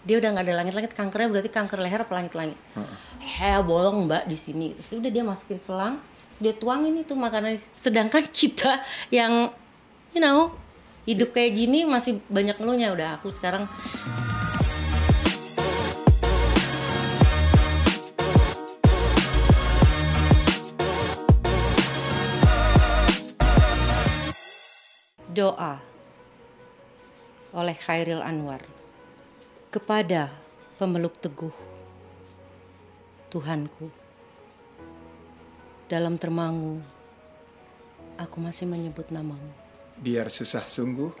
dia udah nggak ada langit-langit kankernya berarti kanker leher apa langit-langit? Heh bolong mbak di sini. Terus udah dia masukin selang terus dia tuangin itu makanan. Sedangkan kita yang you know hidup kayak gini masih banyak ngeluhnya. Udah aku sekarang doa oleh Khairil Anwar kepada pemeluk teguh Tuhanku dalam termangu aku masih menyebut namamu Biar susah sungguh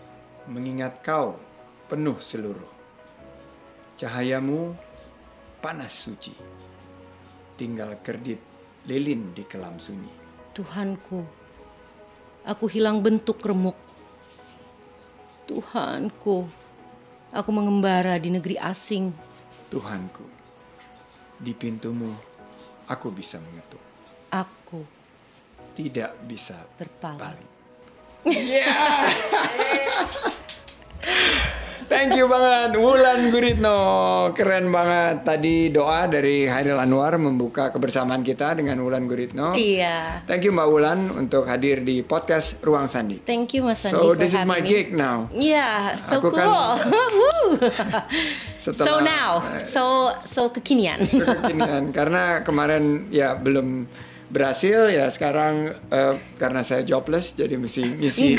mengingat kau penuh seluruh. Cahayamu panas suci. Tinggal kerdit lilin di kelam sunyi. Tuhanku aku hilang bentuk remuk Tuhanku aku mengembara di negeri asing Tuhanku, di pintumu aku bisa mengetuk. aku Tidak bisa berpaling balik. Thank you banget. Wulan Guritno Keren banget. Tadi doa dari Hairil Anwar Membuka kebersamaan kita dengan Wulan Guritno. Iya. Thank you Mbak Wulan Untuk hadir di podcast Ruang Sandi. Thank you Mas Sandi So this is my me. gig now. Yeah, so Aku cool. kan- Woo. so Setelah- now, so so kekinian. kekinian. Karena kemarin ya belum berhasil. Ya sekarang eh, karena saya jobless jadi mesti ngisi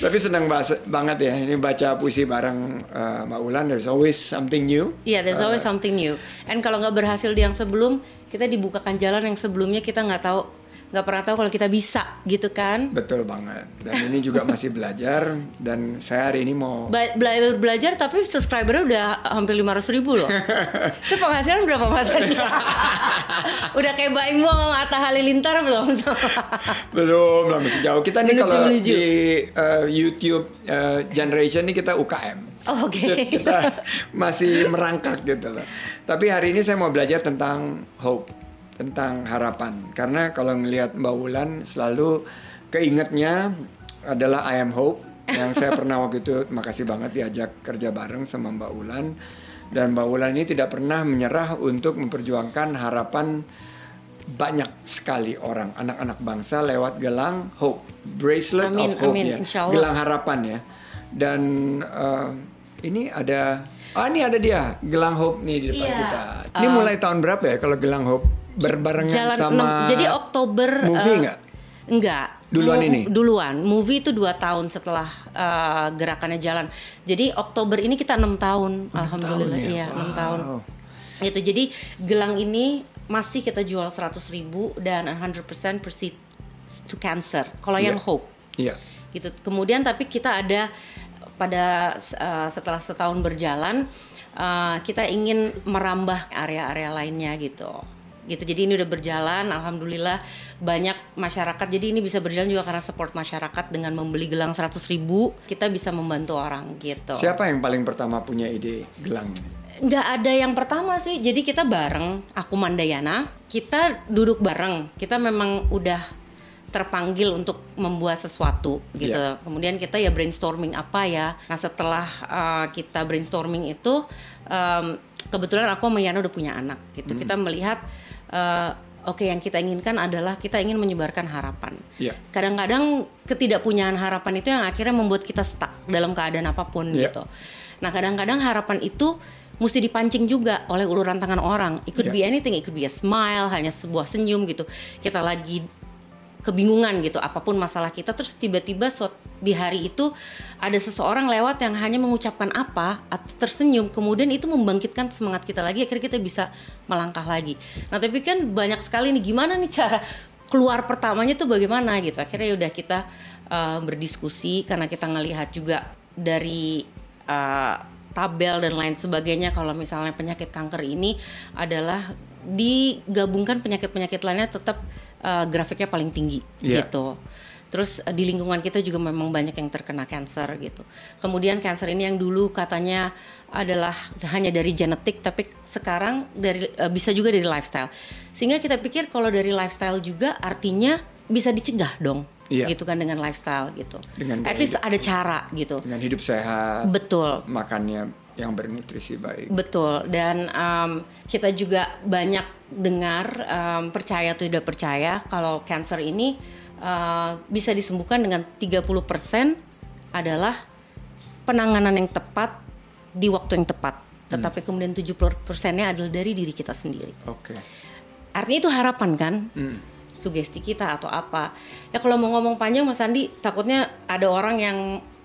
tapi senang banget ya ini baca puisi bareng eh, Mbak Ulan there's always something new Iya, there's always something new. And kalau nggak berhasil di yang sebelum, kita dibukakan jalan yang sebelumnya kita nggak tahu, nggak pernah tahu kalau kita bisa, gitu kan? betul banget dan ini juga masih belajar dan saya hari ini mau Ba- bela- belajar tapi subscribernya udah hampir 500 ribu loh. Itu penghasilan berapa mas? udah kayak Mbak Imbo sama Atta Halilintar belum? belum lah masih jauh kita nih kalau di eh, YouTube eh, generation nih kita UKM Oh, Oke. kita masih merangkak gitu loh. Tapi hari ini saya mau belajar tentang hope, tentang harapan. Karena kalau ngelihat Mbak Wulan selalu keingetnya adalah I am hope. Yang saya pernah waktu itu makasih banget diajak kerja bareng sama Mbak Wulan. Dan Mbak Wulan ini tidak pernah menyerah untuk memperjuangkan harapan banyak sekali orang anak-anak bangsa lewat gelang hope bracelet Amin, of hope amin, ya gelang harapan ya. Dan eh, ini ada ah ini ada dia gelang hope nih di depan Iya. kita. Ini mulai tahun berapa ya kalau gelang hope berbarengan Jalan sama enam- jadi Oktober movie nggak? Enggak. Duluan Mo- ini? Duluan. Movie itu dua tahun setelah eh, gerakannya jalan. Jadi Oktober ini kita enam tahun. Alhamdulillah. tahun ya? Iya, enam Wow. tahun. Itu jadi gelang ini masih kita jual 100.000 ribu dan 100% proceed to cancer. Kalau yang Iya. hope Iya. gitu. Kemudian tapi kita ada pada uh, setelah setahun berjalan uh, kita ingin merambah area-area lainnya gitu. Gitu. Jadi ini udah berjalan alhamdulillah banyak masyarakat. Jadi ini bisa berjalan juga karena support masyarakat dengan membeli gelang 100.000 ribu kita bisa membantu orang gitu. Siapa yang paling pertama punya ide gelang nggak ada yang pertama sih jadi kita bareng aku Mandayana kita duduk bareng kita memang udah terpanggil untuk membuat sesuatu gitu Iya. kemudian kita ya brainstorming apa ya nah setelah uh, kita brainstorming itu um, kebetulan aku sama Yana udah punya anak gitu kita melihat uh, oke yang kita inginkan adalah kita ingin menyebarkan harapan Iya. kadang-kadang ketidakpunyaan harapan itu yang akhirnya membuat kita stuck dalam keadaan apa pun Iya. gitu nah kadang-kadang harapan itu mesti dipancing juga oleh uluran tangan orang. It could Iya. be anything, it could be a smile, hanya sebuah senyum gitu. Kita lagi kebingungan gitu, apa pun masalah kita, terus tiba-tiba di hari itu ada seseorang lewat yang hanya mengucapkan apa atau tersenyum, kemudian itu membangkitkan semangat kita lagi, akhirnya kita bisa melangkah lagi. Nah tapi kan banyak sekali nih gimana nih cara keluar pertamanya tuh bagaimana gitu. Akhirnya udah kita uh, berdiskusi karena kita ngelihat juga dari uh, tabel dan lain sebagainya kalau misalnya penyakit kanker ini adalah digabungkan penyakit-penyakit lainnya tetap uh, grafiknya paling tinggi Iya. gitu. Terus uh, di lingkungan kita juga memang banyak yang terkena kanker gitu. Kemudian kanker ini yang dulu katanya adalah hanya dari genetik tapi sekarang dari uh, bisa juga dari lifestyle. Sehingga kita pikir kalau dari lifestyle juga artinya bisa dicegah dong Iya. gitu kan dengan lifestyle gitu. Dengan At least ada cara gitu. Dengan hidup sehat, Betul. makannya yang bernutrisi baik. Betul dan um, kita juga banyak dengar um, percaya atau tidak percaya kalau cancer ini uh, bisa disembuhkan dengan 30% adalah penanganan yang tepat di waktu yang tepat. Tetapi kemudian 70%-nya adalah dari diri kita sendiri. Oke. Artinya itu harapan kan? Hmm. Sugesti kita atau apa. Ya kalau mau ngomong panjang Mas Andi, takutnya ada orang yang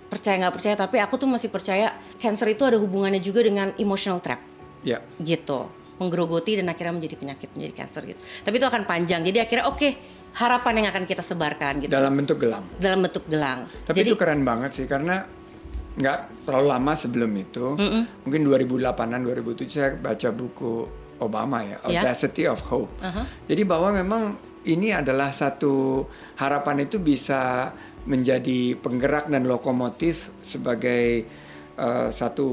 percaya nggak percaya tapi aku tuh masih percaya cancer itu ada hubungannya juga dengan emotional trap Ya. gitu menggerogoti dan akhirnya menjadi penyakit menjadi cancer gitu tapi itu akan panjang jadi akhirnya oke harapan yang akan kita sebarkan gitu Dalam bentuk gelang. dalam bentuk gelang Tapi jadi itu keren banget sih karena nggak terlalu lama sebelum itu, mungkin 2008an 2007 saya baca buku Obama ya, Ya. Audacity of Hope. Aha. Jadi bahwa memang ini adalah satu harapan itu bisa menjadi penggerak dan lokomotif sebagai eh, satu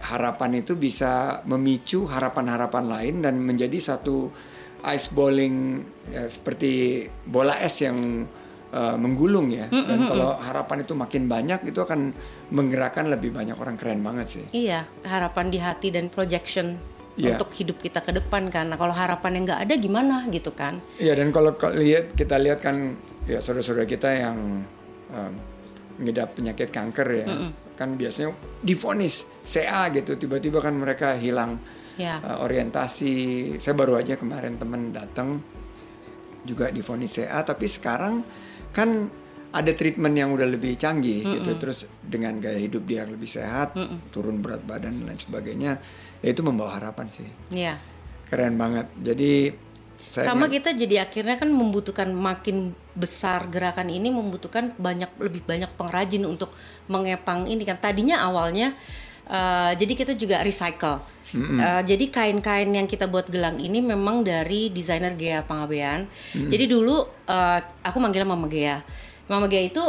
harapan itu bisa memicu harapan-harapan lain dan menjadi satu ice bowling ya, seperti bola es yang eh, menggulung ya. Dan kalau harapan itu makin banyak itu akan menggerakkan lebih banyak orang keren banget sih. iya harapan di hati dan projection Iya. untuk hidup kita ke depan kan nah kalau harapan yang nggak ada gimana gitu kan Iya dan kalau lihat kita lihat kan ya saudara-saudara kita yang um, mengidap penyakit kanker ya. Kan biasanya difonis CA gitu. Tiba-tiba kan mereka hilang ya. uh, orientasi. Saya baru aja kemarin temen datang juga difonis CA tapi sekarang kan ada treatment yang udah lebih canggih gitu. Terus dengan gaya hidup dia yang lebih sehat turun berat badan dan lain sebagainya ya itu membawa harapan sih. Ya. Keren banget. Jadi saya sama kita jadi akhirnya kan membutuhkan makin besar gerakan ini membutuhkan banyak lebih banyak pengrajin untuk mengepang ini kan. Tadinya awalnya eh, jadi kita juga recycle. Eh, jadi kain-kain yang kita buat gelang ini memang dari desainer Gea Pangabean. Jadi dulu eh, aku manggilnya Mama Gea. Mama Gea itu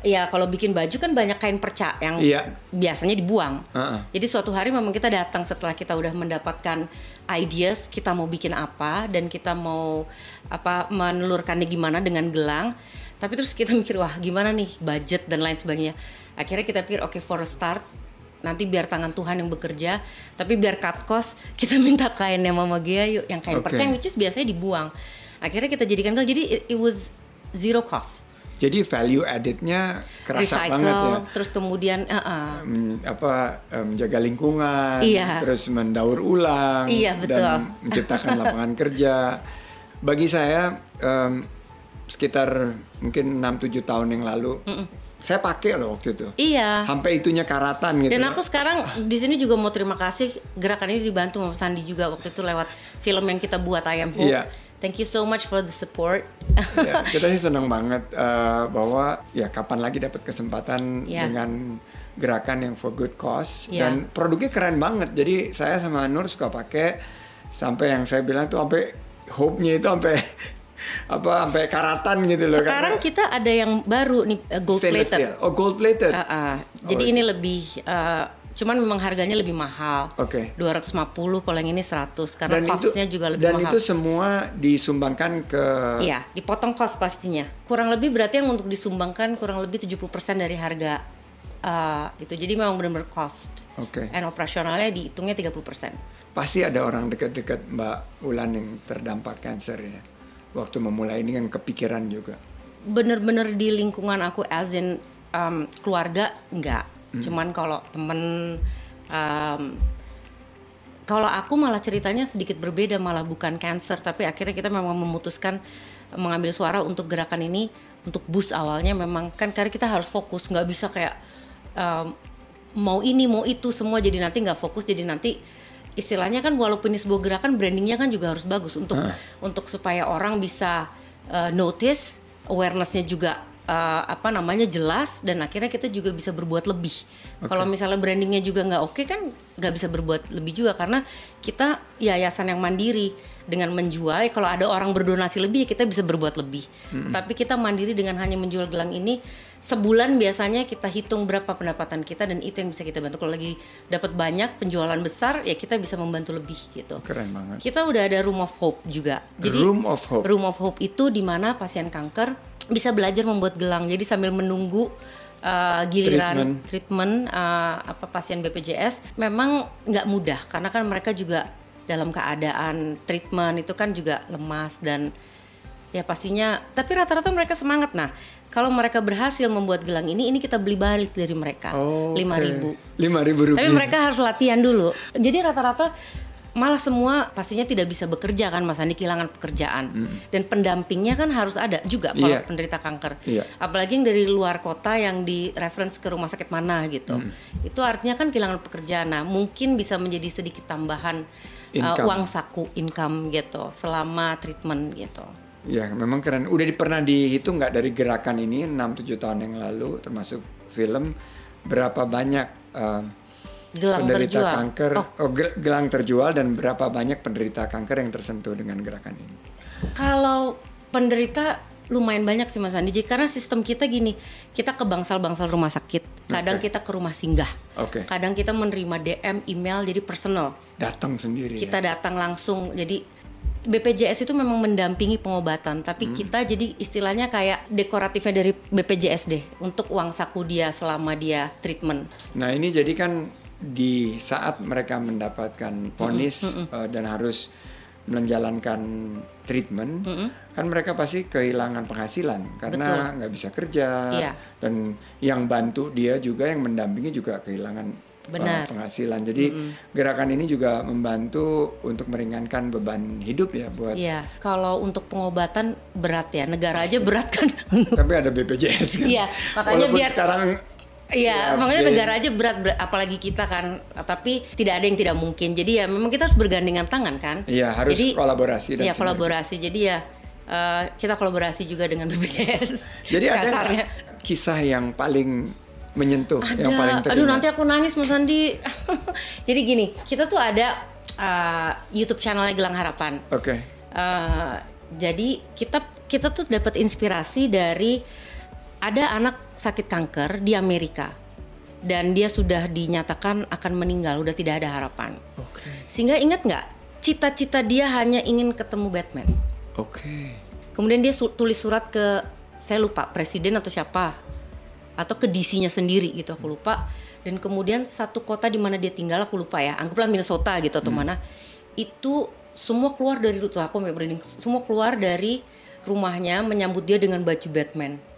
ya kalau bikin baju kan banyak kain perca yang Iya. biasanya dibuang Heeh. jadi suatu hari memang kita datang setelah kita udah mendapatkan ideas kita mau bikin apa dan kita mau apa menelurkannya gimana dengan gelang. Tapi terus kita mikir wah gimana nih budget dan lain sebagainya. Akhirnya kita pikir oke for a start nanti biar tangan Tuhan yang bekerja tapi biar cut cost kita minta kain yang Mama Gia yuk yang kain Oke. perca yang which is biasanya dibuang. Akhirnya kita jadikan gelang jadi it, it was zero cost. Jadi value added-nya kerasa Recycle banget ya. terus kemudian eh, Men- apa eh, menjaga lingkungan, Iya. terus mendaur ulang Iya, betul. dan menciptakan lapangan kerja. Bagi saya em, sekitar mungkin 6-7 tahun yang lalu, saya pakai loh waktu itu. iya. Sampai itunya karatan gitu. Dan aku sekarang di sini juga mau terima kasih gerakan ini dibantu sama Sandi juga waktu itu lewat film yang kita buat I Am Hope. Iya. Thank you so much for the support. Ya, kita sih senang banget eh, bahwa ya kapan lagi dapat kesempatan Ya. dengan gerakan yang for good cause Ya. dan produknya keren banget. Jadi saya sama Nur suka pakai sampai yang saya bilang tuh sampai hope-nya itu sampai apa sampai karatan gitu loh. Sekarang karena kita ada yang baru nih uh, gold plated. steel. Oh gold plated. Uh, uh. Jadi Oh, ini lebih uh, cuman memang harganya lebih mahal. Oke. 250 kalau yang ini 100 karena Dan itu juga lebih dan mahal. itu semua disumbangkan ke Iya, dipotong cost pastinya. Kurang lebih berarti yang untuk disumbangkan kurang lebih 70% dari harga uh, itu. Jadi memang benar-benar cost. Oke. And operasionalnya dihitungnya 30%. Pasti ada orang dekat-dekat Mbak Ulan yang terdampak kanker ya. Waktu memulai ini kan kepikiran juga. bener-bener di lingkungan aku as in um, keluarga enggak cuman kalau temen um, kalau aku malah ceritanya sedikit berbeda malah bukan cancer. Tapi akhirnya kita memang memutuskan mengambil suara untuk gerakan ini untuk boost awalnya memang. Kan karena kita harus fokus nggak bisa kayak um, mau ini mau itu semua jadi nanti nggak fokus jadi nanti istilahnya kan walaupun ini sebuah gerakan brandingnya kan juga harus bagus. Untuk untuk supaya orang bisa uh, notice awarenessnya juga uh, apa namanya jelas dan akhirnya kita juga bisa berbuat lebih. Kalau misalnya brandingnya juga nggak oke kan nggak bisa berbuat lebih juga karena kita yayasan yang mandiri. Dengan menjual ya kalau ada orang berdonasi lebih ya kita bisa berbuat lebih. Tapi kita mandiri dengan hanya menjual gelang ini sebulan biasanya kita hitung berapa pendapatan kita dan itu yang bisa kita bantu. Kalau lagi dapat banyak penjualan besar ya kita bisa membantu lebih gitu. Keren banget. kita udah ada room of hope juga. Jadi Room of Hope. Room of Hope itu di mana pasien kanker bisa belajar membuat gelang. Jadi sambil menunggu uh, giliran treatment, uh, apa pasien BPJS memang nggak mudah karena kan mereka juga dalam keadaan treatment itu kan juga lemas dan ya pastinya tapi rata-rata mereka semangat nah kalau mereka berhasil membuat gelang ini ini kita beli balik dari mereka lima Oke. ribu Lima ribu rupiah. tapi mereka harus latihan dulu jadi rata-rata malah semua pastinya tidak bisa bekerja kan Mas Andi? Kehilangan pekerjaan. Dan pendampingnya kan harus ada juga kalau Iya. penderita kanker. Iya. apalagi yang dari luar kota yang di reference ke rumah sakit mana gitu. Itu artinya kan kehilangan pekerjaan. Nah mungkin bisa menjadi sedikit tambahan uh, uang saku income gitu selama treatment gitu. Ya, memang keren. Udah di, pernah dihitung nggak dari gerakan ini 6-7 tahun yang lalu, termasuk film, berapa banyak uh, gelang penderita terjual kanker, oh oh, gel- gelang terjual dan berapa banyak penderita kanker yang tersentuh dengan gerakan ini? Kalau penderita lumayan banyak sih Mas Andi, Jadi karena sistem kita gini, kita ke bangsal-bangsal rumah sakit, kadang Oke. kita ke rumah singgah, Oke, kadang kita menerima DM, email, jadi personal. datang sendiri. Kita ya. datang langsung, jadi BPJS itu memang mendampingi pengobatan, tapi Hmm. kita jadi istilahnya kayak dekoratifnya dari BPJS deh untuk uang saku dia selama dia treatment. Nah ini jadi kan di saat mereka mendapatkan ponis uh, dan harus menjalankan treatment, kan mereka pasti kehilangan penghasilan karena nggak bisa kerja Iya. dan yang bantu dia juga yang mendampingi juga kehilangan uh, Benar. penghasilan. Jadi gerakan ini juga membantu untuk meringankan beban hidup ya buat. Iya, kalau untuk pengobatan berat ya, negara aja berat kan. Tapi ada BPJS kan. Iya, makanya Walaupun biar- sekarang Iya, Ya, makanya biaya- negara aja berat, berat, apalagi kita kan. Tapi tidak ada yang tidak mungkin. Jadi ya memang kita harus bergandengan tangan kan. Iya harus Jadi, kolaborasi dan Iya sinergi. kolaborasi. Jadi ya eh, kita kolaborasi juga dengan BPJS. Jadi ada kasarnya. kisah yang paling menyentuh, Ada. yang paling Aduh teringat? nanti aku nangis Mas Andi. Jadi gini, kita tuh ada eh, YouTube channelnya Gelang Harapan. Oke. Eh, jadi kita kita tuh dapat inspirasi dari ada anak sakit kanker di Amerika dan dia sudah dinyatakan akan meninggal, udah tidak ada harapan. Oke. Sehingga ingat nggak, cita-cita dia hanya ingin ketemu Batman. Oke. Kemudian dia su- tulis surat ke saya lupa presiden atau siapa atau ke DC-nya sendiri gitu aku lupa. Dan kemudian satu kota di mana dia tinggal aku lupa ya, anggaplah Minnesota gitu atau mana. Itu semua keluar dari itu aku merinding. Semua keluar dari rumahnya menyambut dia dengan baju Batman.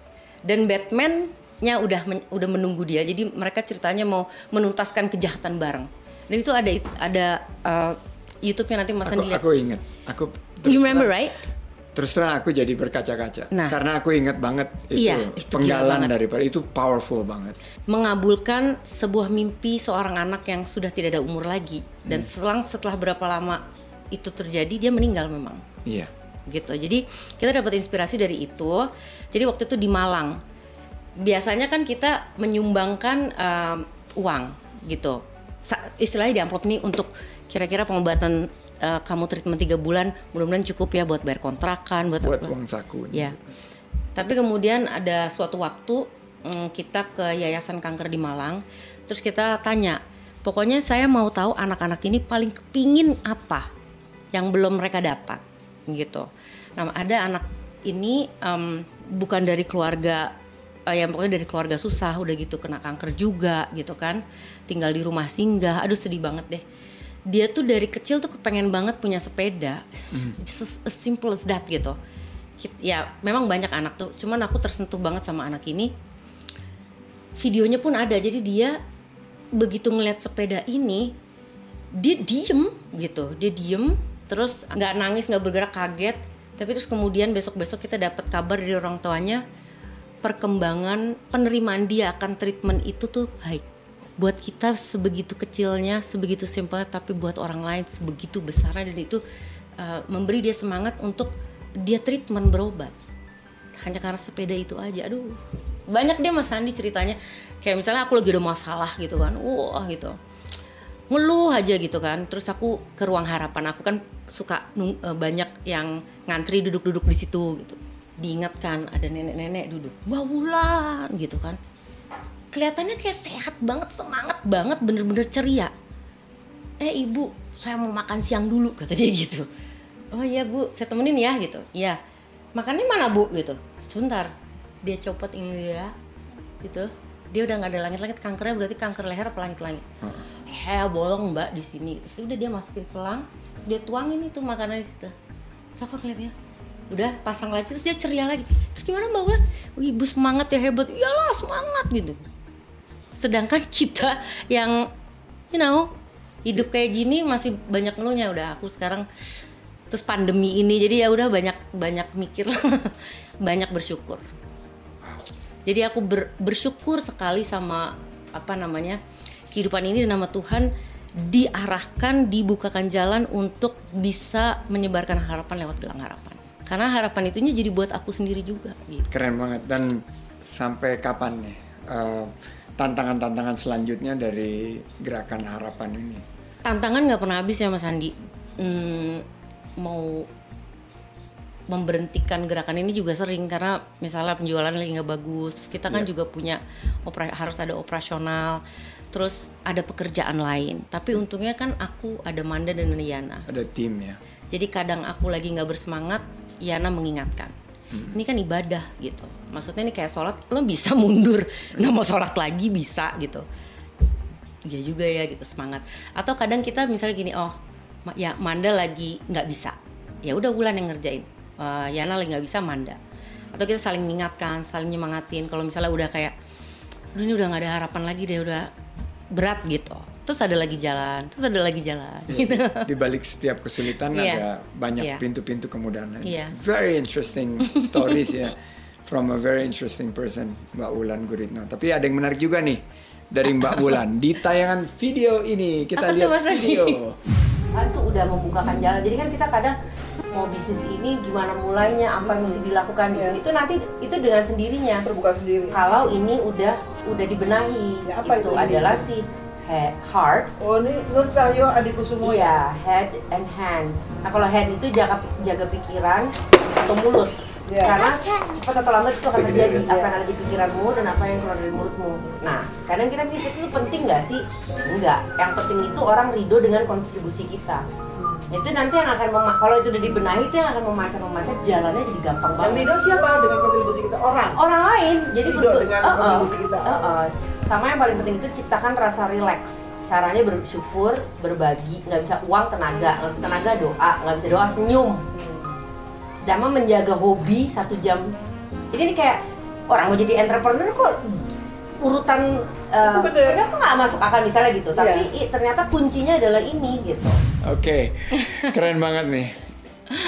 Dan Batman-nya udah men- udah menunggu dia. Jadi mereka ceritanya mau menuntaskan kejahatan bareng. Dan itu ada ada uh, YouTube-nya nanti Mas Aku, Andi lihat. aku ingat. Aku You remember terang- right? Terus terang aku jadi berkaca-kaca. Nah. Karena aku ingat banget itu, Iya, itu penggalan daripada itu powerful banget. mengabulkan sebuah mimpi seorang anak yang sudah tidak ada umur lagi dan Hmm. selang setelah berapa lama itu terjadi dia meninggal memang Iya. gitu jadi kita dapat inspirasi dari itu jadi waktu itu di Malang biasanya kan kita menyumbangkan em, uang gitu Sa- istilahnya di amplop nih untuk kira-kira pengobatan eh, kamu treatment tiga bulan mudah-mudahan cukup ya buat bayar kontrakan buat, Buat apa. uang saku. Ya. Tapi kemudian ada suatu waktu mm, kita ke Yayasan Kanker di Malang, terus kita tanya, pokoknya saya mau tahu anak-anak ini paling kepingin apa yang belum mereka dapat, gitu. Nah ada anak ini em, bukan dari keluarga eh, yang pokoknya dari keluarga susah, udah gitu kena kanker juga, gitu kan, tinggal di rumah singgah, aduh sedih banget deh. Dia tuh dari kecil tuh kepengen banget punya sepeda, just as, as simple as that gitu. Ya memang banyak anak tuh. Cuman aku tersentuh banget sama anak ini. Videonya pun ada. Jadi dia begitu ngeliat sepeda ini dia diem gitu. Dia diem terus nggak nangis nggak bergerak kaget tapi terus kemudian besok besok kita dapat kabar dari orang tuanya perkembangan penerimaan dia akan treatment itu tuh baik. Buat kita sebegitu kecilnya sebegitu simpelnya tapi buat orang lain sebegitu besarnya. Dan itu uh, memberi dia semangat untuk dia treatment berobat. Hanya karena sepeda itu aja. Aduh banyak dia mas Sandi ceritanya. Kayak misalnya aku lagi ada masalah gitu kan. Wah gitu ngeluh aja gitu kan. Terus aku ke ruang harapan aku kan suka nung- eh, banyak yang ngantri duduk-duduk di situ gitu. Diingatkan ada nenek-nenek duduk wah Wulan gitu kan. Kelihatannya kayak sehat banget semangat banget bener-bener ceria. Eh ibu saya mau makan siang dulu kata dia gitu. Oh iya bu saya temenin ya gitu. Iya. Makannya mana bu? gitu. Sebentar. Dia copot ini dia gitu dia udah nggak ada langit-langit kankernya berarti kanker leher apa langit-langit? Heh bolong mbak di sini. Terus udah dia masukin selang terus dia tuangin itu makanan di situ. Terus aku ngeliatnya udah pasang lagi terus dia ceria lagi. Terus gimana mbak? Ulan ibu semangat ya hebat. Iyalah semangat gitu. Sedangkan kita yang you know hidup kayak gini masih banyak ngeluhnya. Udah aku sekarang terus pandemi ini jadi ya udah banyak banyak mikir. Banyak bersyukur jadi aku ber- bersyukur sekali sama apa namanya kehidupan ini nama Tuhan diarahkan dibukakan jalan untuk bisa menyebarkan harapan lewat gelang harapan karena harapan itunya jadi buat aku sendiri juga gitu Keren banget. Dan sampai kapan nih eh, tantangan-tantangan selanjutnya dari gerakan harapan ini? tantangan nggak pernah habis ya Mas Andi Hmm, mau memberhentikan gerakan ini juga sering karena misalnya penjualan lagi nggak bagus terus kita kan Iya. juga punya opera- harus ada operasional terus ada pekerjaan lain. Tapi untungnya kan aku ada Manda dan Yana Ada tim ya. jadi kadang aku lagi nggak bersemangat Yana mengingatkan. Ini kan ibadah gitu. Maksudnya ini kayak sholat lo bisa mundur nggak mau sholat lagi bisa gitu. Iya juga ya gitu semangat. Atau kadang kita misalnya gini oh ya Manda lagi nggak bisa. Ya udah Wulan yang ngerjain Eh, Yana lagi nggak bisa Manda atau kita saling mengingatkan saling nyemangatin kalau misalnya udah kayak "Aduh, ini udah nggak ada harapan lagi deh udah berat gitu terus ada lagi jalan terus ada lagi jalan gitu Di balik setiap kesulitan Iya. ada banyak Iya. pintu-pintu kemudahan. Iya. Very interesting stories ya. From a very interesting person, Mbak Wulan Guritno. Tapi ada yang menarik juga nih dari Mbak Wulan. Di tayangan video ini kita Apa lihat video. tuh udah membukakan jalan jadi kan kita kadang mau bisnis ini gimana mulainya apa yang mesti dilakukan gitu Iya. itu nanti itu dengan sendirinya terbuka sendiri. kalau ini udah udah dibenahi Ya, apa itu itu ini? adalah si he- heart Oh ini Nur Cahyo adikku semua ya. iya head and hand nah kalau head itu jaga jaga pikiran atau mulut Iya. karena cepat atau lambat itu akan terjadi iya. apa yang ada di pikiranmu dan apa yang keluar dari mulutmu nah kadang kita mikir itu penting nggak sih enggak yang penting itu orang ridho dengan kontribusi kita itu nanti yang akan mema- kalau itu udah dibenahi itu yang akan memancar-memancar jalannya jadi gampang banget Lido siapa dengan kontribusi kita orang? orang lain jadi betul dengan Uh-uh. kontribusi kita. Uh-uh. sama yang paling penting itu ciptakan rasa rileks caranya bersyukur berbagi nggak bisa uang tenaga nggak bisa tenaga doa nggak bisa doa senyum Dama menjaga hobi satu jam jadi ini kayak orang mau jadi entrepreneur kok urutan uh, kenapa nggak masuk akal misalnya gitu tapi Iya. i- ternyata kuncinya adalah ini gitu Oke, keren banget nih.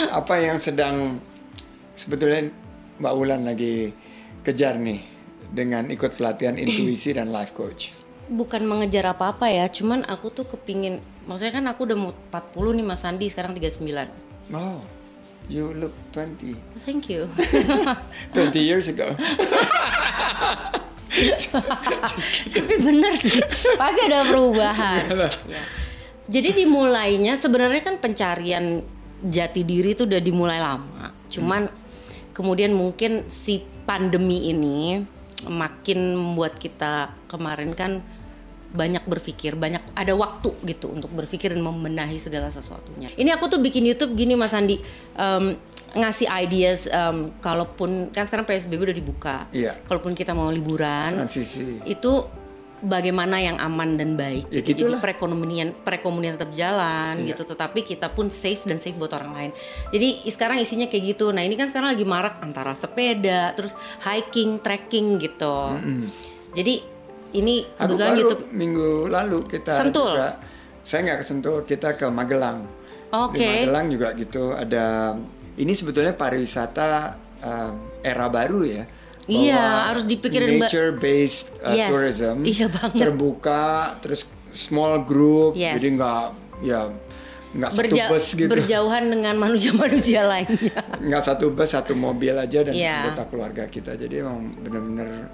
Apa yang sedang sebetulnya Mbak Wulan lagi kejar nih dengan ikut pelatihan intuisi dan life coach? bukan mengejar apa-apa ya cuman aku tuh kepingin maksudnya kan aku udah mau 40 nih Mas Sandi sekarang 39 Oh, you look 20. thank you 20 years ago. tapi bener sih pasti ada perubahan. Ya. jadi dimulainya sebenarnya kan pencarian jati diri itu udah dimulai lama. Cuman kemudian mungkin si pandemi ini makin membuat kita kemarin kan banyak berpikir, banyak ada waktu gitu untuk berpikir dan membenahi segala sesuatunya. Ini aku tuh bikin YouTube gini Mas Andi, em, ngasih ideas em, kalaupun kan sekarang PSBB udah dibuka, Iya. kalaupun kita mau liburan, Transisi. itu bagaimana yang aman dan baik. Ya gitu. Jadi perekonomian perekonomian tetap jalan Iya. gitu, tetapi kita pun safe dan safe buat orang lain. Jadi sekarang isinya kayak gitu. Nah ini kan sekarang lagi marak antara sepeda, terus hiking, trekking gitu. Jadi ini kebetulan YouTube. minggu lalu kita Sentul. juga, saya nggak ke Sentul, kita ke Magelang. Oke. Di Magelang juga gitu ada. Ini sebetulnya pariwisata um, era baru ya. Iya, harus dipikirin, nature based Yes, tourism. iya banget. Terbuka, terus small group, Yes. jadi nggak ya nggak satu Berja- bus gitu. berjauhan dengan manusia-manusia lainnya. nggak satu bus satu mobil aja dan Iya. anggota keluarga kita jadi emang benar-benar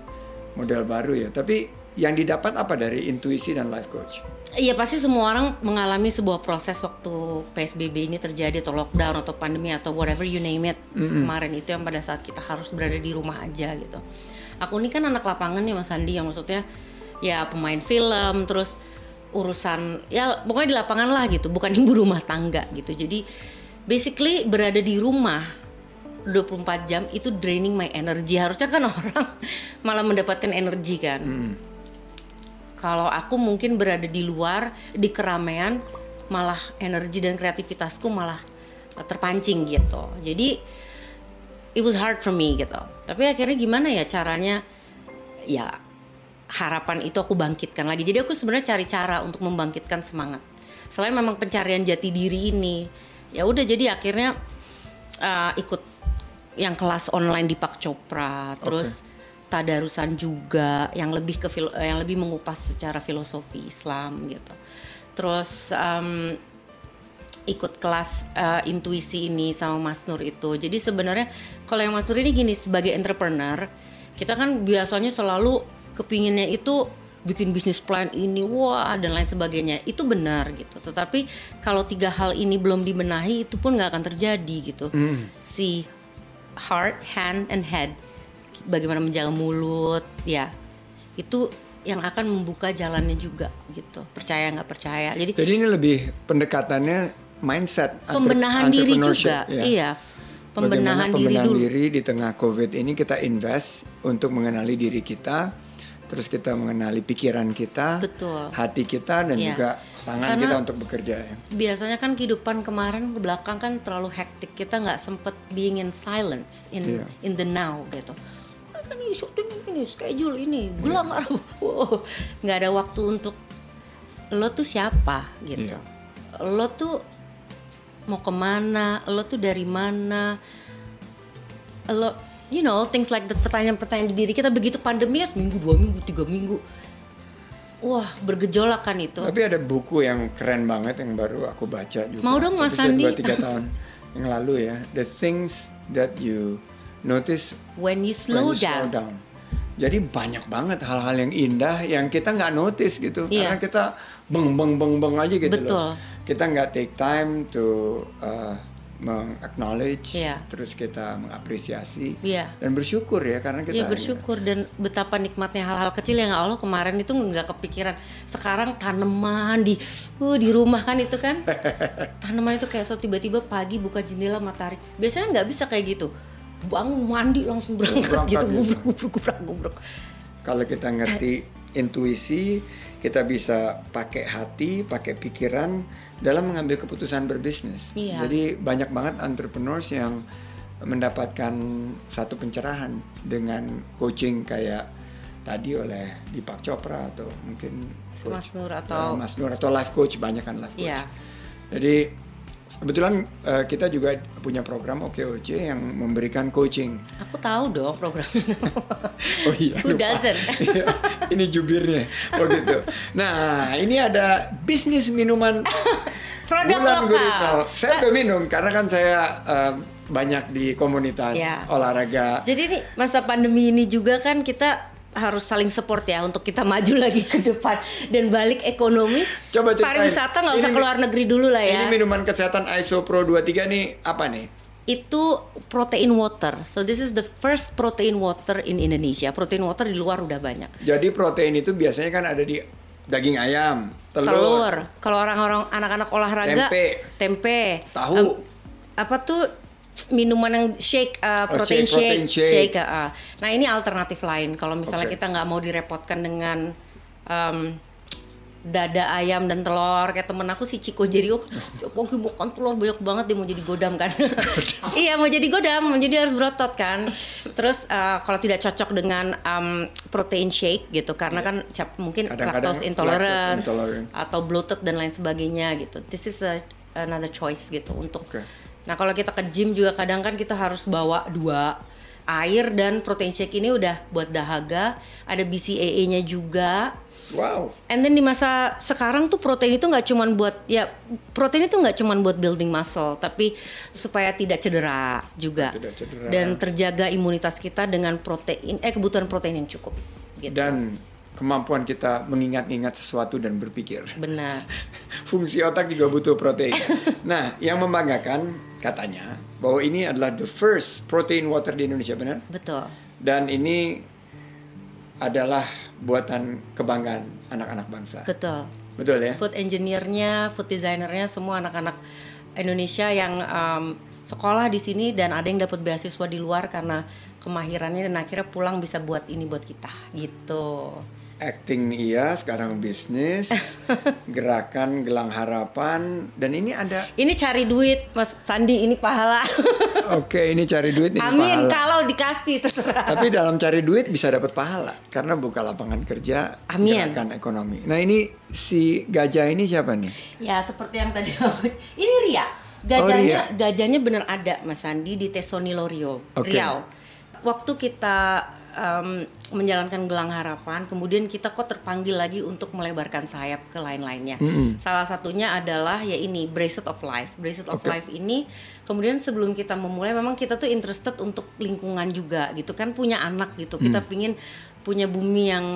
model baru ya tapi yang didapat apa dari intuisi dan life coach Iya pasti semua orang mengalami sebuah proses waktu PSBB ini terjadi atau lockdown atau pandemi atau whatever you name it kemarin itu yang pada saat kita harus berada di rumah aja gitu. Aku ini kan anak lapangan nih Mas Andi yang maksudnya ya pemain film terus urusan ya pokoknya di lapangan lah gitu bukan ibu rumah tangga gitu. Jadi basically berada di rumah 24 jam itu draining my energy. Harusnya kan orang malah mendapatkan energi kan. Hmm. Kalau aku mungkin berada di luar di keramaian malah energi dan kreativitasku malah eh, terpancing gitu. Jadi it was hard for me gitu. Tapi akhirnya gimana ya caranya? Ya harapan itu aku bangkitkan lagi. Jadi aku sebenarnya cari cara untuk membangkitkan semangat. Selain memang pencarian jati diri ini, ya udah jadi akhirnya uh, ikut yang kelas online di Pak Chopra, terus tadarusan juga yang lebih ke filo- yang lebih mengupas secara filosofi Islam gitu. Terus um, ikut kelas uh, intuisi ini sama Mas Nur itu. Jadi sebenarnya kalau yang Mas Nur ini gini sebagai entrepreneur, kita kan biasanya selalu kepinginnya itu bikin bisnis plan ini, wah dan lain sebagainya. Itu benar gitu. Tetapi kalau tiga hal ini belum dibenahi, itu pun nggak akan terjadi gitu. Si heart, hand, and head, bagaimana menjaga mulut, ya itu yang akan membuka jalannya juga gitu. Percaya nggak percaya. Jadi Jadi ini lebih pendekatannya mindset pembenahan diri juga ya. iya pembenahan Bagaimana diri pembenahan dulu diri di tengah COVID ini kita invest untuk mengenali diri kita, terus kita mengenali pikiran kita, Betul. hati kita dan Iya. juga tangan Karena- kita untuk bekerja. ya. biasanya kan kehidupan kemarin ke belakang kan terlalu hektik kita nggak sempet being in silence in Iya. in the now gitu ini syuting ini schedule ini gelang wow. nggak ada waktu untuk lo tuh siapa gitu Iya. lo tuh mau ke mana lo tuh dari mana lo you know things like that pertanyaan-pertanyaan di diri kita begitu pandemi ya seminggu dua minggu tiga minggu wah bergejolak kan itu Tapi ada buku yang keren banget yang baru aku baca juga. Mau dong, Mas Sandi. Dua tiga tahun yang lalu ya. The things that you notice when you slow when you down slow down. Jadi banyak banget hal-hal yang indah yang kita nggak notice gitu. Iya. Karena kita beng beng beng beng aja gitu Betul. loh. Kita nggak take time to uh, meng-acknowledge, Iya. terus kita mengapresiasi Iya. dan bersyukur ya karena kita Iya bersyukur dan betapa nikmatnya hal-hal kecil yang Allah kemarin itu nggak kepikiran. Sekarang tanaman di uh, di rumah kan itu kan tanaman itu kayak so tiba-tiba pagi buka jendela matahari. Biasanya nggak bisa kayak gitu. Bangun mandi langsung berangkat, Berangkat gitu gitu. gubruk gubruk gubruk gubruk. Kalau kita ngerti intuisi, kita bisa pakai hati, pakai pikiran dalam mengambil keputusan berbisnis. Iya. Jadi banyak banget entrepreneurs yang mendapatkan satu pencerahan dengan coaching kayak tadi oleh Deepak Chopra atau mungkin Si Mas Nur uh, atau Mas Nur atau life coach banyak kan life coach. Iya. Jadi kebetulan uh, kita juga punya program OKOC yang memberikan coaching. aku tahu dong programnya. Oh iya. Who lupa. doesn't? Iya, ini jubirnya. Oh gitu. Nah, ini ada bisnis minuman Produk bulan lokal. gurita. Saya udah minum karena kan saya em, banyak di komunitas Iya. olahraga. Jadi nih masa pandemi ini juga kan kita harus saling support ya untuk kita maju lagi ke depan dan balik ekonomi. Coba ceritain. pariwisata nggak usah keluar negeri dulu lah ya. Ini minuman kesehatan ISO Pro 23 nih apa nih? itu protein water. So this is the first protein water in Indonesia. Protein water di luar udah banyak. Jadi protein itu biasanya kan ada di daging ayam, telur, Telur. Kalau orang-orang anak-anak olahraga Tempe. tempe. Tahu. Em, apa tuh minuman yang shake uh, Oh, protein shake, protein shake. uh, uh. Nah, ini alternatif lain. Kalau misalnya Oke. kita nggak mau direpotkan dengan em, dada ayam dan telur kayak temen aku si Ciko Jerio pagi makan telur banyak banget dia mau jadi godam kan iya mau jadi godam jadi harus berotot kan terus uh, kalau tidak cocok dengan um, protein shake gitu karena kan siap mungkin Iya. Lactose intolerant, lactose intolerant. atau bloated dan lain sebagainya gitu this is a, another choice gitu untuk Oke. Nah kalau kita ke gym juga kadang kan kita harus bawa dua air dan protein shake ini udah buat dahaga ada BCAA-nya juga Wow. And then di masa sekarang tuh protein itu nggak cuman buat ya protein itu nggak cuman buat building muscle tapi supaya tidak cedera juga Tidak cedera. dan terjaga imunitas kita dengan protein eh kebutuhan protein yang cukup gitu. Dan kemampuan kita mengingat-ingat sesuatu dan berpikir. Benar. Fungsi otak juga butuh protein. nah, yang membanggakan katanya bahwa ini adalah the first protein water di Indonesia, benar? Betul. Dan ini adalah buatan kebanggaan anak-anak bangsa. Betul. Betul ya? Food engineer-nya, food designer-nya semua anak-anak Indonesia yang um, sekolah di sini dan ada yang dapat beasiswa di luar karena kemahirannya dan akhirnya pulang bisa buat ini buat kita gitu. Acting iya, sekarang bisnis, gerakan gelang harapan, dan ini ada. Ini cari duit, Mas Sandi, ini pahala. Oke, ini cari duit ini Amin pahala. kalau dikasih terserah. Tapi dalam cari duit bisa dapat pahala karena buka lapangan kerja, Amin. gerakan ekonomi. Nah ini si gajah ini siapa nih? Ya seperti yang tadi ini Ria. Gajahnya Ria. gajahnya benar ada Mas Sandi di Tesoni Lorio, Oke. Riau. Waktu kita em, menjalankan gelang harapan, kemudian kita kok terpanggil lagi untuk melebarkan sayap ke lain-lainnya. Mm-mm. Salah satunya adalah ya ini Bracelet of Life. Bracelet of Oke. Life ini kemudian sebelum kita memulai memang kita tuh interested untuk lingkungan juga gitu kan punya anak gitu. Hmm. Kita pingin punya bumi yang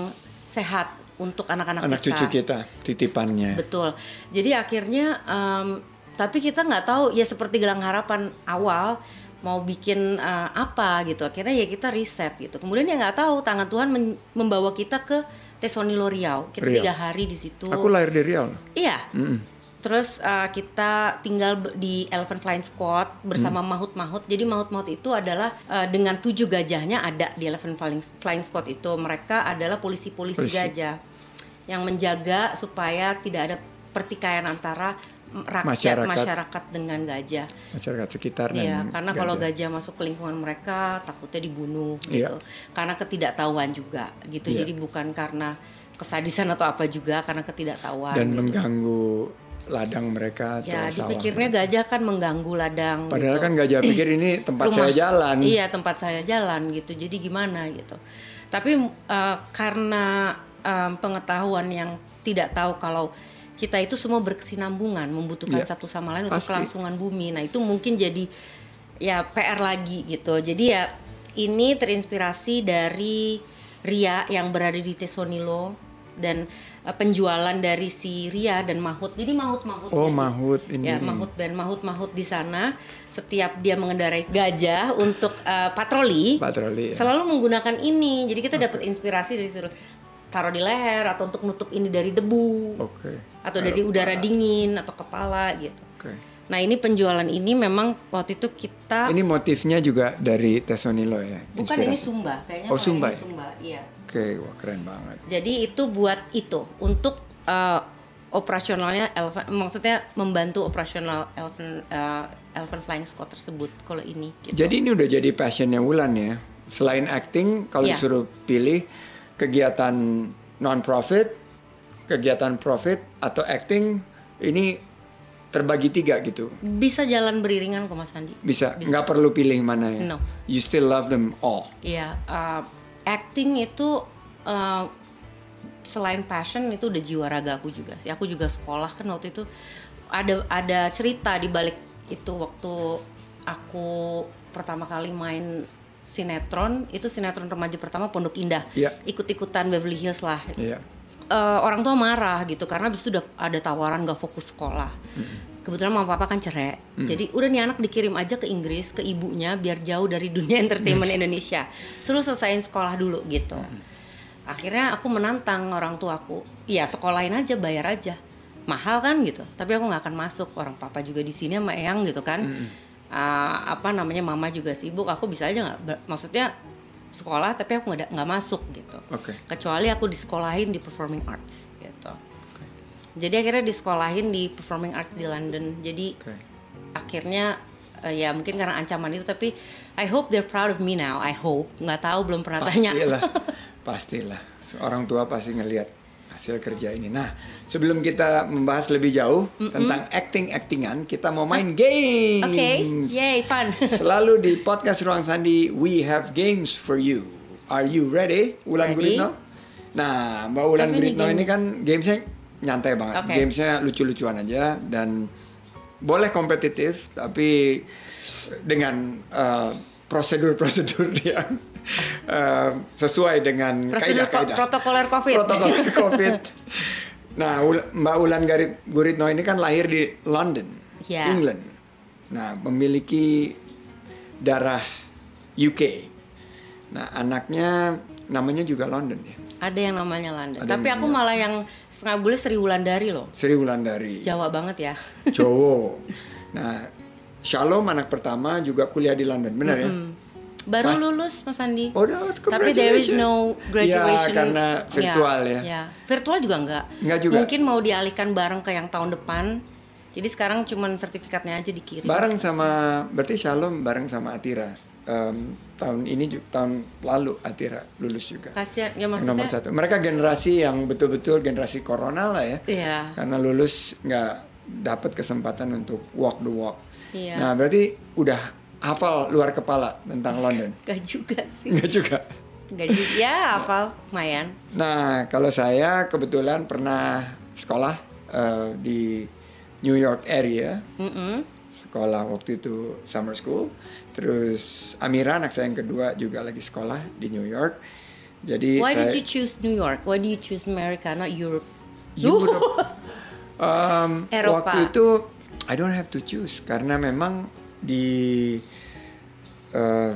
sehat untuk anak-anak Anak kita. cucu kita, titipannya. Betul. Jadi akhirnya em, tapi kita nggak tahu ya seperti gelang harapan awal mau bikin eh, apa gitu. Akhirnya ya kita riset gitu. Kemudian ya nggak tahu tangan Tuhan membawa kita ke Tesonilo Riau. Kita Riau. tiga hari di situ. Aku lahir di Riau. Iya. Mm-mm. Terus eh, kita tinggal di Elephant Flying Squad bersama Hmm. mahut-mahut. Jadi mahut-mahut itu adalah eh, dengan tujuh gajahnya ada di Elephant Flying, Flying Squad itu. Mereka adalah polisi-polisi Polisi. gajah yang menjaga supaya tidak ada pertikaian antara rakyat Masyarakat. masyarakat, dengan gajah. Masyarakat sekitar Iya, dan karena kalau gajah. gajah masuk ke lingkungan mereka takutnya dibunuh Iya. gitu. Karena ketidaktahuan juga gitu. Iya. Jadi bukan karena kesadisan atau apa juga karena ketidaktahuan. dan gitu. mengganggu ladang mereka atau Ya, sawah. dipikirnya gajah kan mengganggu ladang. Padahal gitu. kan gajah pikir ini tempat Rumah. saya jalan. Iya, tempat saya jalan gitu. Jadi gimana gitu. Tapi eh, karena em, pengetahuan yang tidak tahu kalau kita itu semua berkesinambungan, membutuhkan Iya, satu sama lain untuk pasti. kelangsungan bumi. Nah, itu mungkin jadi ya PR lagi gitu. Jadi ya ini terinspirasi dari Ria yang berada di Tesonilo dan eh, penjualan dari si Ria dan Mahut. Jadi Mahut-Mahut Oh, jadi- mahut ini. Ya, mahut dan mahut-mahut di sana setiap dia mengendarai gajah untuk eh, patroli, Patroli. ya. selalu menggunakan ini. Jadi kita dapat inspirasi dari situ. Taruh di leher atau untuk nutup ini dari debu Oke. atau dari udara dingin atau kepala gitu. Oke. Nah, ini penjualan ini memang waktu itu kita Ini motifnya juga dari Tesonilo ya. bukan ini inspirasi. Sumba, kayaknya Oh, Sumba ini ya? Sumba, iya. Oke, wah keren banget. Jadi itu buat itu untuk eh, operasionalnya Elephant, maksudnya membantu operasional Elephant eh, Elephant Flying Squad tersebut kalau ini. Gitu. Jadi ini udah jadi passionnya Wulan ya. Selain acting, kalau Iya. disuruh pilih kegiatan non-profit, kegiatan profit atau acting, ini terbagi tiga gitu. bisa jalan beriringan kok Mas Andi. Bisa, nggak perlu pilih mana ya. No. You still love them all. Iya, eh, acting itu eh, selain passion itu udah jiwa raga aku juga sih. Aku juga sekolah kan waktu itu ada ada cerita di balik itu waktu aku pertama kali main sinetron itu sinetron remaja pertama Pondok Indah. Iya. Ikut-ikutan Beverly Hills lah. Iya. Eh, orang tua marah gitu karena abis itu udah ada tawaran gak fokus sekolah. Kebetulan mama papa kan cerai. Jadi udah nih anak dikirim aja ke Inggris ke ibunya biar jauh dari dunia entertainment Indonesia. Suruh selesaiin sekolah dulu gitu. Akhirnya aku menantang orang tuaku. Iya sekolahin aja bayar aja. Mahal kan gitu. Tapi aku nggak akan masuk. Orang papa juga di sini sama Eyang gitu kan. Ah, apa namanya mama juga sibuk. Aku bisa aja nggak. Maksudnya sekolah tapi aku nggak nggak masuk gitu Oke. kecuali aku disekolahin di performing arts gitu jadi akhirnya disekolahin di performing arts di London jadi Oke. akhirnya eh, ya mungkin karena ancaman itu tapi I hope they're proud of me now I hope nggak tahu belum pernah tanya Pastilah. Pastilah. Orang tua pasti ngelihat hasil kerja ini. Nah, sebelum kita membahas lebih jauh tentang acting-actingan, kita mau main games. oke yay fun Selalu di podcast Ruang Sandi, we have games for you. Are you ready? Ulan Ready. Guritno? Nah, Mbak Ulan Tapi ini Guritno game- ini kan gamesnya nyantai banget. Oke. Gamesnya lucu-lucuan aja dan boleh kompetitif, tapi dengan uh, prosedur-prosedur yang uh, sesuai dengan kaidah-kaidah. protokoler covid Protokoler COVID. Nah, Mbak Ulan Garit Guritno ini kan lahir di London, Ya. England. Nah, memiliki darah UK. Nah, anaknya namanya juga London ya. ada yang namanya London Ada tapi aku malah yang setengah bule Sri Wulandari loh Sri Wulandari. Jawa banget ya Jowo. Nah, Shalom anak pertama juga kuliah di London, benar ya? Baru Pas- lulus Mas Andi. Oh, udah, Tapi there is no graduation. Ya, karena virtual ya. ya. Virtual juga enggak. Enggak juga. Mungkin mau dialihkan bareng ke yang tahun depan. Jadi sekarang cuman sertifikatnya aja dikirim. Bareng sama, berarti Shalom bareng sama Atira. Em, tahun ini juga, tahun lalu Atira lulus juga. Kasihan ya Nomor maksudnya. satu. Mereka generasi yang betul-betul generasi corona lah ya. Iya. Karena lulus nggak dapat kesempatan untuk walk the walk. Iya. Nah berarti udah hafal luar kepala tentang London. Enggak juga sih. Nggak juga. Enggak juga. Ya, hafal lumayan. Nah, kalau saya kebetulan pernah sekolah eh, di New York area, Mm-mm. sekolah waktu itu summer school. Terus Amira anak saya yang kedua juga lagi sekolah di New York. Jadi Why saya did you choose New York? Why do you choose America, not Europe? Europe. Um, Eropa. waktu itu I don't have to choose karena memang di eh,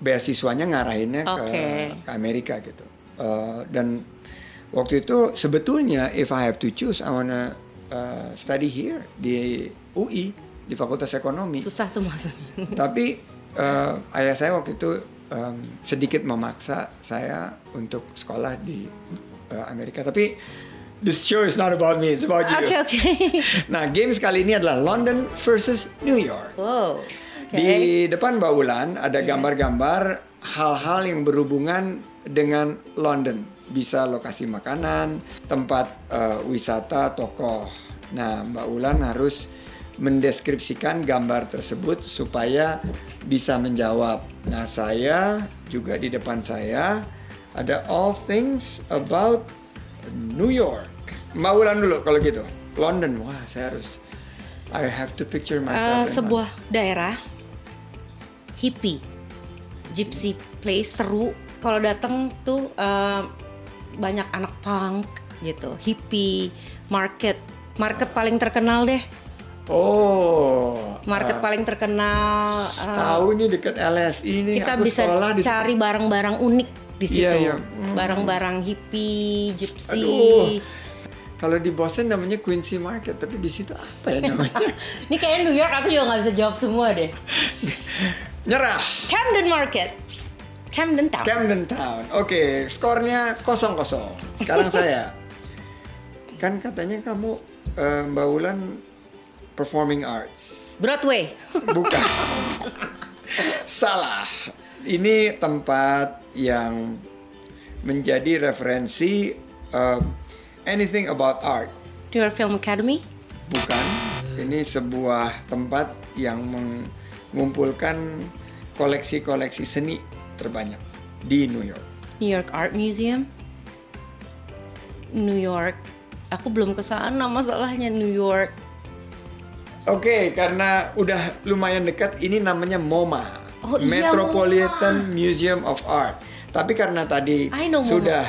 beasiswanya ngarahinnya ke, Oke. ke Amerika gitu. Eh, dan waktu itu sebetulnya if I have to choose I wanna eh, study here di UI di Fakultas Ekonomi. Susah tuh masuk. Tapi eh, ayah saya waktu itu em, sedikit memaksa saya untuk sekolah di eh, Amerika. Tapi this show is not about me, it's about you. Oke, oke. Nah, games kali ini adalah London versus New York. Wow. Oke. Di depan Mbak Wulan ada gambar-gambar hal-hal yang berhubungan dengan London. Bisa lokasi makanan, tempat eh, wisata, tokoh. Nah, Mbak Wulan harus mendeskripsikan gambar tersebut supaya bisa menjawab. Nah, saya juga di depan saya ada all things about New York. Mbak Wulan dulu kalau gitu. London, wah saya harus I have to picture myself. in sebuah daerah hippie, gypsy place seru. Kalau datang tuh eh, banyak anak punk gitu, hippie, market, market paling terkenal deh, Oh. market ah, paling terkenal. eh, Tahu nih dekat LSI nih. kita aku bisa cari barang-barang unik di situ, Iya, iya. Hmm. barang-barang hippie, gypsy. Aduh. Kalau di Boston namanya Quincy Market, tapi di situ apa ya namanya? Ini kayaknya New York aku juga nggak bisa jawab semua deh. Nyerah. Camden Market, Camden Town. Camden Town. Oke, skornya 0-0. Sekarang saya. Kan katanya kamu eh, Mbak Wulan performing arts. Broadway. Bukan. Salah. Ini tempat yang menjadi referensi um, anything about art. York Film Academy. Bukan. Ini sebuah tempat yang mengumpulkan koleksi-koleksi seni terbanyak di New York. New York Art Museum. New York. Aku belum ke sana masalahnya New York. Oke, karena udah lumayan dekat, ini namanya MoMA, Oh iya, Metropolitan Museum of Art. Tapi karena tadi know sudah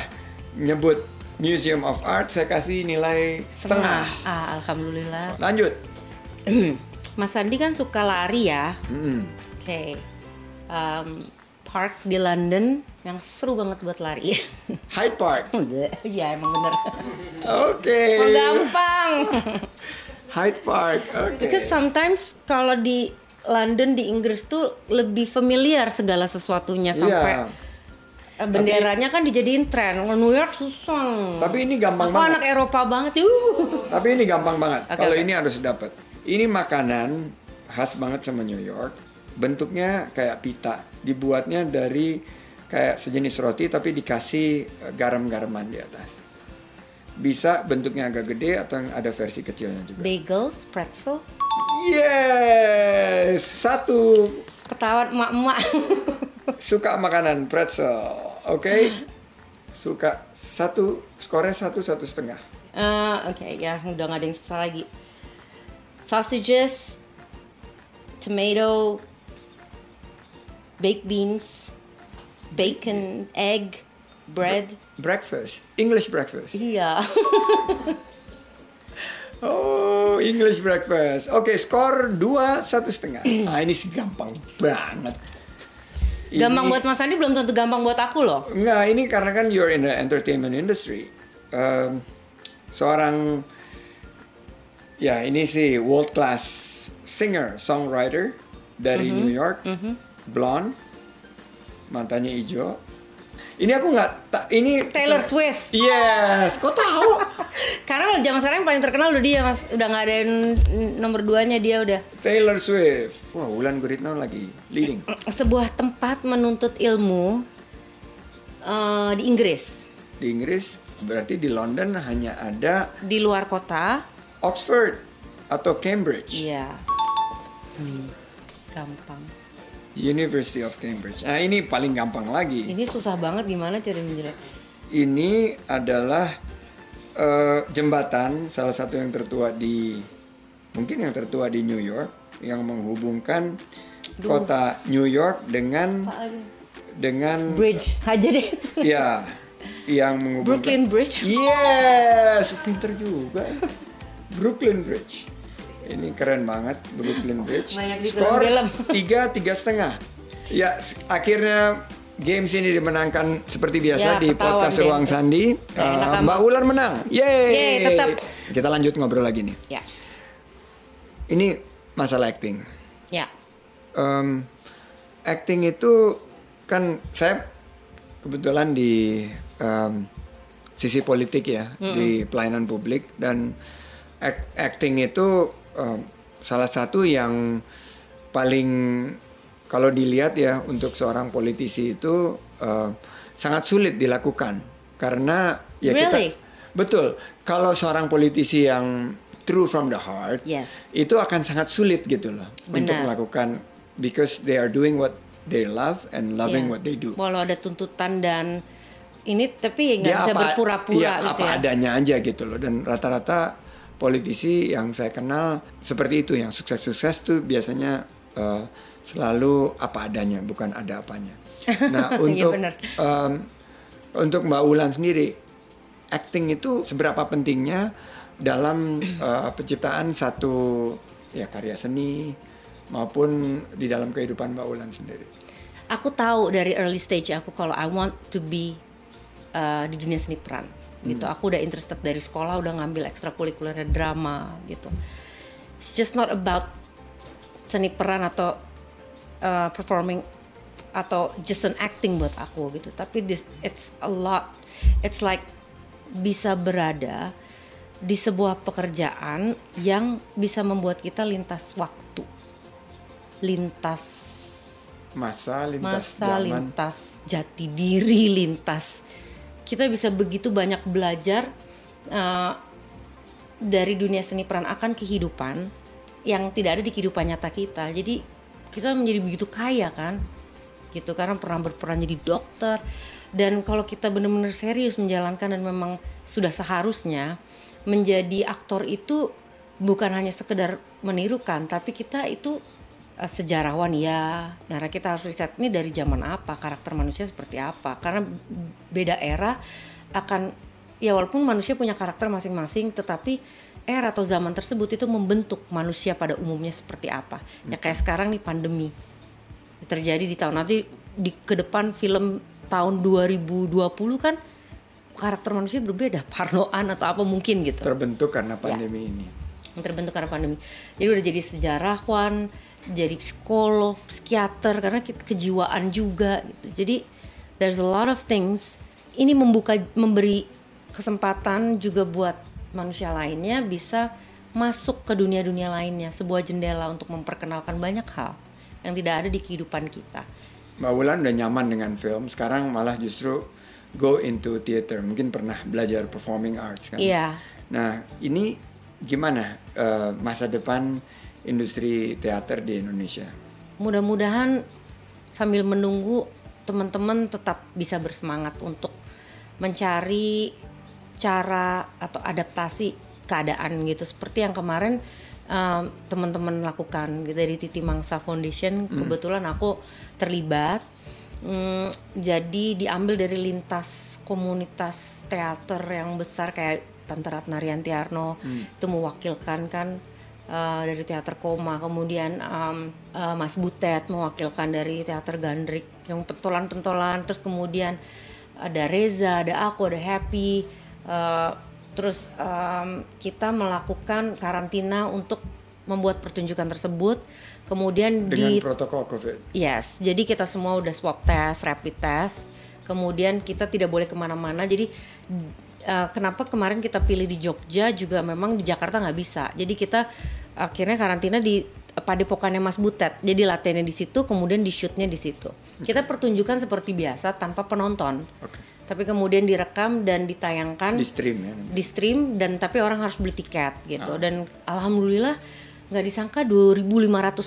nyebut Museum of Art, saya kasih nilai setengah. Ah, alhamdulillah. Lanjut. Mas Andi kan suka lari ya. Mm. Oke. Um, park di London yang seru banget buat lari. Hyde Park. Iya emang bener. Oke. Oh, gampang. Hyde Park. Oke. Because sometimes kalau di London di Inggris tuh lebih familiar segala sesuatunya sampai Iya. eh, benderanya kan dijadiin tren. Kalau New York susah. Tapi ini gampang Aku banget. anak Eropa banget. Uh. Tapi ini gampang banget. Oke, Kalau oke. ini harus dapat. Ini makanan khas banget sama New York. Bentuknya kayak pita. Dibuatnya dari kayak sejenis roti tapi dikasih eh, garam-garaman di atas. Bisa bentuknya agak gede atau yang ada versi kecilnya juga. Bagels, pretzel, Yes, satu ketawa emak-emak. suka makanan pretzel, oke? Suka satu skornya satu satu setengah. Eh, Oke ya udah gak ada yang susah lagi. Sausages, tomato, baked beans, bacon, egg, bread. Breakfast, English breakfast. Iya. Oh, English breakfast. Oke, skor dua satu setengah. Ah, ini sih gampang banget. gampang Ini- buat Mas Andi belum tentu gampang buat aku loh. Enggak, ini karena kan you're in the entertainment industry. Um, seorang ya ini sih world class singer, songwriter dari Mm-hmm. New York, blonde, matanya hijau. Ini aku nggak ini Taylor Swift. Yes, kok tahu? Karena zaman sekarang yang paling terkenal udah dia mas, udah nggak ada yang nomor duanya dia udah. Taylor Swift. Wah, Wulan Guritno lagi leading. Sebuah tempat menuntut ilmu eh, di Inggris, Di Inggris berarti di London hanya ada di luar kota. Oxford atau Cambridge. Iya. Hmm, gampang. University of Cambridge. Nah, ini paling gampang lagi. Ini susah banget gimana cara menjelaskan? Ini adalah eh, jembatan salah satu yang tertua di mungkin yang tertua di New York yang menghubungkan kota New York dengan dengan Bridge aja deh. ya yang menghubungkan Brooklyn Bridge. Yes, pinter juga. Brooklyn Bridge. Ini keren banget Brooklyn Bridge. Skor tiga tiga setengah. Ya akhirnya games ini dimenangkan seperti biasa Ya, di podcast deh. Ruang Sandi. Enak Uh, Mbak Ular menang. Yeay. Yeay, tetap. Kita lanjut ngobrol lagi nih. Ya, Ini masalah acting. ya. Em, acting itu kan saya kebetulan di em, sisi politik ya di pelayanan publik dan ac- acting itu em, salah satu yang paling kalau dilihat ya untuk seorang politisi itu em, sangat sulit dilakukan karena ya Really? kita betul kalau seorang politisi yang true from the heart Yes. itu akan sangat sulit gitu loh untuk Benar. melakukan because they are doing what they love and loving Iya. what they do. Walau ada tuntutan dan ini tapi nggak Dia bisa berpura-pura iya, gitu apa ya. adanya aja gitu loh dan rata-rata politisi yang saya kenal seperti itu yang sukses-sukses tuh biasanya eh, selalu apa adanya bukan ada apanya. Nah Iya, untuk benar. em, untuk Mbak Ulan sendiri acting itu seberapa pentingnya dalam eh, penciptaan satu ya karya seni maupun di dalam kehidupan Mbak Ulan sendiri. Aku tahu dari early stage aku kalau I want to be uh, di dunia seni peran gitu. Aku udah interested dari sekolah udah ngambil ekstrakurikuler drama gitu. It's just not about seni peran atau uh, performing atau just an acting buat aku gitu. Tapi this it's a lot. It's like bisa berada di sebuah pekerjaan yang bisa membuat kita lintas waktu. Lintas Masa lintas masa zaman. lintas jati diri lintas kita bisa begitu banyak belajar uh, dari dunia seni peran akan kehidupan yang tidak ada di kehidupan nyata kita. Jadi kita menjadi begitu kaya kan? Gitu karena pernah berperan jadi dokter. Dan kalau kita benar-benar serius menjalankan dan memang sudah seharusnya menjadi aktor itu bukan hanya sekedar menirukan tapi kita itu eh, sejarawan ya karena kita harus riset ini dari zaman apa karakter manusia seperti apa karena beda era akan ya walaupun manusia punya karakter masing-masing tetapi era atau zaman tersebut itu membentuk manusia pada umumnya seperti apa ya kayak sekarang nih pandemi terjadi di tahun nanti di ke depan film tahun 2020 kan karakter manusia berbeda parnoan atau apa mungkin gitu terbentuk Ya. karena pandemi ini. yang terbentuk karena pandemi. Jadi udah jadi sejarawan, jadi psikolog, psikiater karena ke- kejiwaan juga gitu. Jadi there's a lot of things. Ini membuka memberi kesempatan juga buat manusia lainnya bisa masuk ke dunia-dunia lainnya, sebuah jendela untuk memperkenalkan banyak hal yang tidak ada di kehidupan kita. Mbak Wulan udah nyaman dengan film, sekarang malah justru go into theater. Mungkin pernah belajar performing arts kan? Iya. Nah, ini gimana eh, masa depan industri teater di Indonesia? mudah-mudahan sambil menunggu teman-teman tetap bisa bersemangat untuk mencari cara atau adaptasi keadaan gitu. Seperti yang kemarin um, teman-teman lakukan gitu, dari Titi Mangsa Foundation. Kebetulan aku terlibat. Hmm, jadi diambil dari lintas komunitas teater yang besar kayak Tante Ratna Riantiarno itu mewakilkan kan uh, dari teater koma kemudian um, uh, Mas Butet mewakilkan dari teater Gandrik yang pentolan-pentolan terus kemudian ada Reza ada aku ada Happy uh, terus um, kita melakukan karantina untuk membuat pertunjukan tersebut. Kemudian Dengan di protokol COVID. Yes, jadi kita semua udah swab test, rapid test. Kemudian kita tidak boleh ke mana-mana. Jadi uh, kenapa kemarin kita pilih di Jogja juga memang di Jakarta nggak bisa. Jadi kita akhirnya karantina di padepokannya Mas Butet. Jadi latihannya di situ, kemudian di shootnya di situ. Kita pertunjukan seperti biasa tanpa penonton. Oke. Tapi kemudian direkam dan ditayangkan Di stream ya. di stream dan tapi orang harus beli tiket Ah. gitu. Dan alhamdulillah nggak disangka 2.500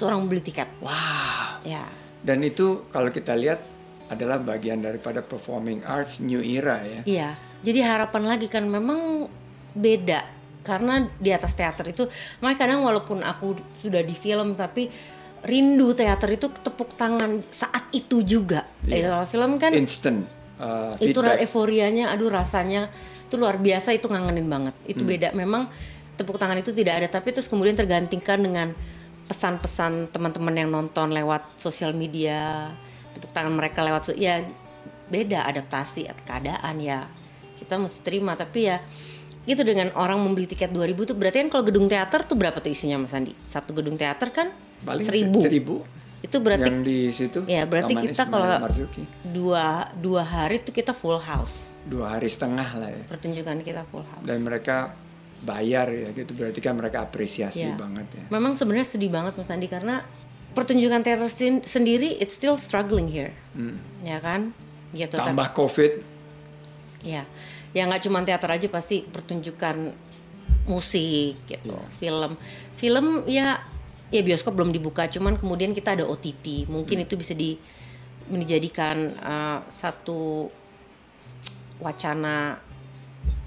orang beli tiket. Wow. Ya. Dan itu kalau kita lihat adalah bagian daripada performing arts new era ya. Iya, jadi harapan lagi kan memang beda karena di atas teater itu, makanya kadang walaupun aku sudah di film tapi rindu teater itu tepuk tangan saat itu juga. Eh, kalau film kan Instant uh, itu feedback. euforianya, aduh rasanya itu luar biasa itu ngangenin banget. Itu Hmm. beda. Memang tepuk tangan itu tidak ada tapi terus kemudian tergantikan dengan pesan-pesan teman-teman yang nonton lewat sosial media, tepuk tangan mereka lewat ya beda adaptasi keadaan ya. Kita mesti terima tapi ya gitu dengan orang membeli tiket 2000 tuh berarti kan kalau gedung teater tuh berapa tuh isinya Mas Andi? Satu gedung teater kan Paling seribu. seribu. Itu berarti yang di situ. Ya, berarti Taman kita kalau- dua dua hari tuh kita full house. dua hari setengah lah ya. Pertunjukan kita full house. Dan mereka bayar ya gitu berarti kan mereka apresiasi Iya. banget ya. Memang sebenarnya sedih banget Mas Andi karena pertunjukan teater sen- sendiri it's still struggling here. Ya kan? Gitu. Tapi- Hmm. Tambah COVID, ya. Ya nggak cuma teater aja pasti pertunjukan musik gitu, Iya. film. Film ya ya bioskop belum dibuka, cuman kemudian kita ada OTT. Mungkin Hmm. itu bisa di menjadikan uh, satu wacana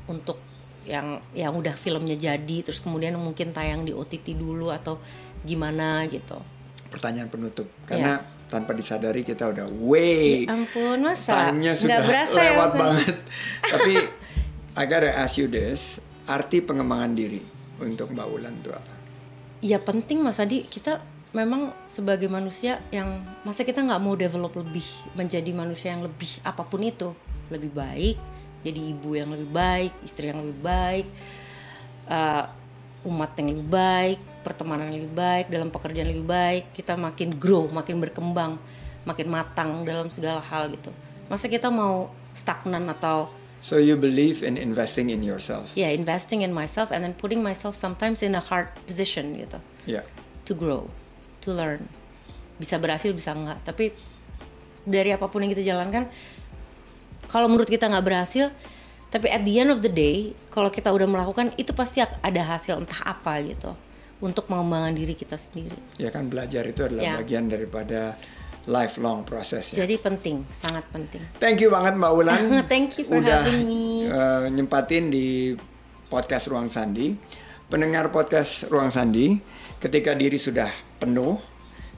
untuk yang yang udah filmnya jadi terus kemudian mungkin tayang di OTT dulu atau gimana gitu. pertanyaan penutup karena tanpa disadari kita udah way Ya ampun masa time-nya nggak sudah berasa ya, lewat Andi? banget. Tapi I gotta ask you this, arti pengembangan diri untuk Mbak Ulan itu apa? ya penting mas Adi kita memang sebagai manusia yang masa kita nggak mau develop lebih menjadi manusia yang lebih apa pun itu lebih baik jadi ibu yang lebih baik istri yang lebih baik uh, umat yang lebih baik pertemanan yang lebih baik dalam pekerjaan yang lebih baik kita makin grow makin berkembang makin matang dalam segala hal gitu masa kita mau stagnan atau So you believe in investing in yourself? ya investing in myself and then putting myself sometimes in a hard position gitu Ya. to grow, to learn. Bisa berhasil, bisa enggak. Tapi dari apa pun yang kita jalankan, kalau menurut kita nggak berhasil, tapi at the end of the day, kalau kita udah melakukan itu pasti ada hasil entah apa gitu untuk mengembangkan diri kita sendiri. Ya kan belajar itu adalah Ya. bagian daripada lifelong proses ya. Jadi penting, sangat penting. Thank you banget Mbak Ulan. Thank you for Udah having me. eh, nyempatin di podcast Ruang Sandi. Pendengar podcast Ruang Sandi, ketika diri sudah penuh,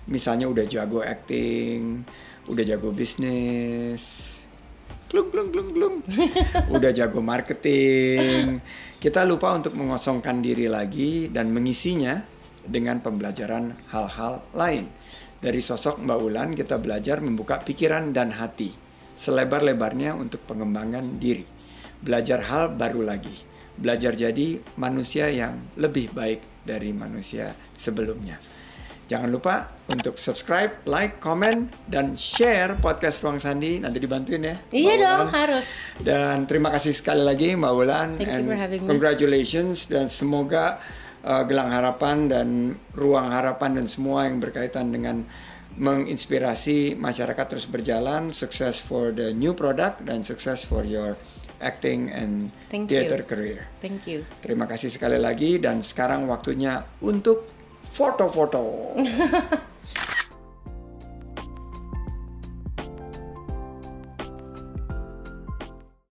misalnya udah jago acting, udah jago bisnis, glung glung glung glung, udah jago marketing, kita lupa untuk mengosongkan diri lagi dan mengisinya dengan pembelajaran hal-hal lain. Dari sosok Mbak Ulan kita belajar membuka pikiran dan hati selebar-lebarnya untuk pengembangan diri. Belajar hal baru lagi. Belajar jadi manusia yang lebih baik dari manusia sebelumnya. Jangan lupa untuk subscribe, like, comment, dan share podcast Ruang Sandi. Nanti dibantuin ya. Iya Mbak dong, harus. Dan terima kasih sekali lagi Mbak Wulan. Thank you And for having me. Congratulations dan semoga uh, Gelang Harapan dan Ruang Harapan dan semua yang berkaitan dengan menginspirasi masyarakat terus berjalan. Sukses for the new product dan sukses for your acting and Thank theater you. career. Thank you. Terima kasih sekali lagi dan sekarang waktunya untuk foto-foto.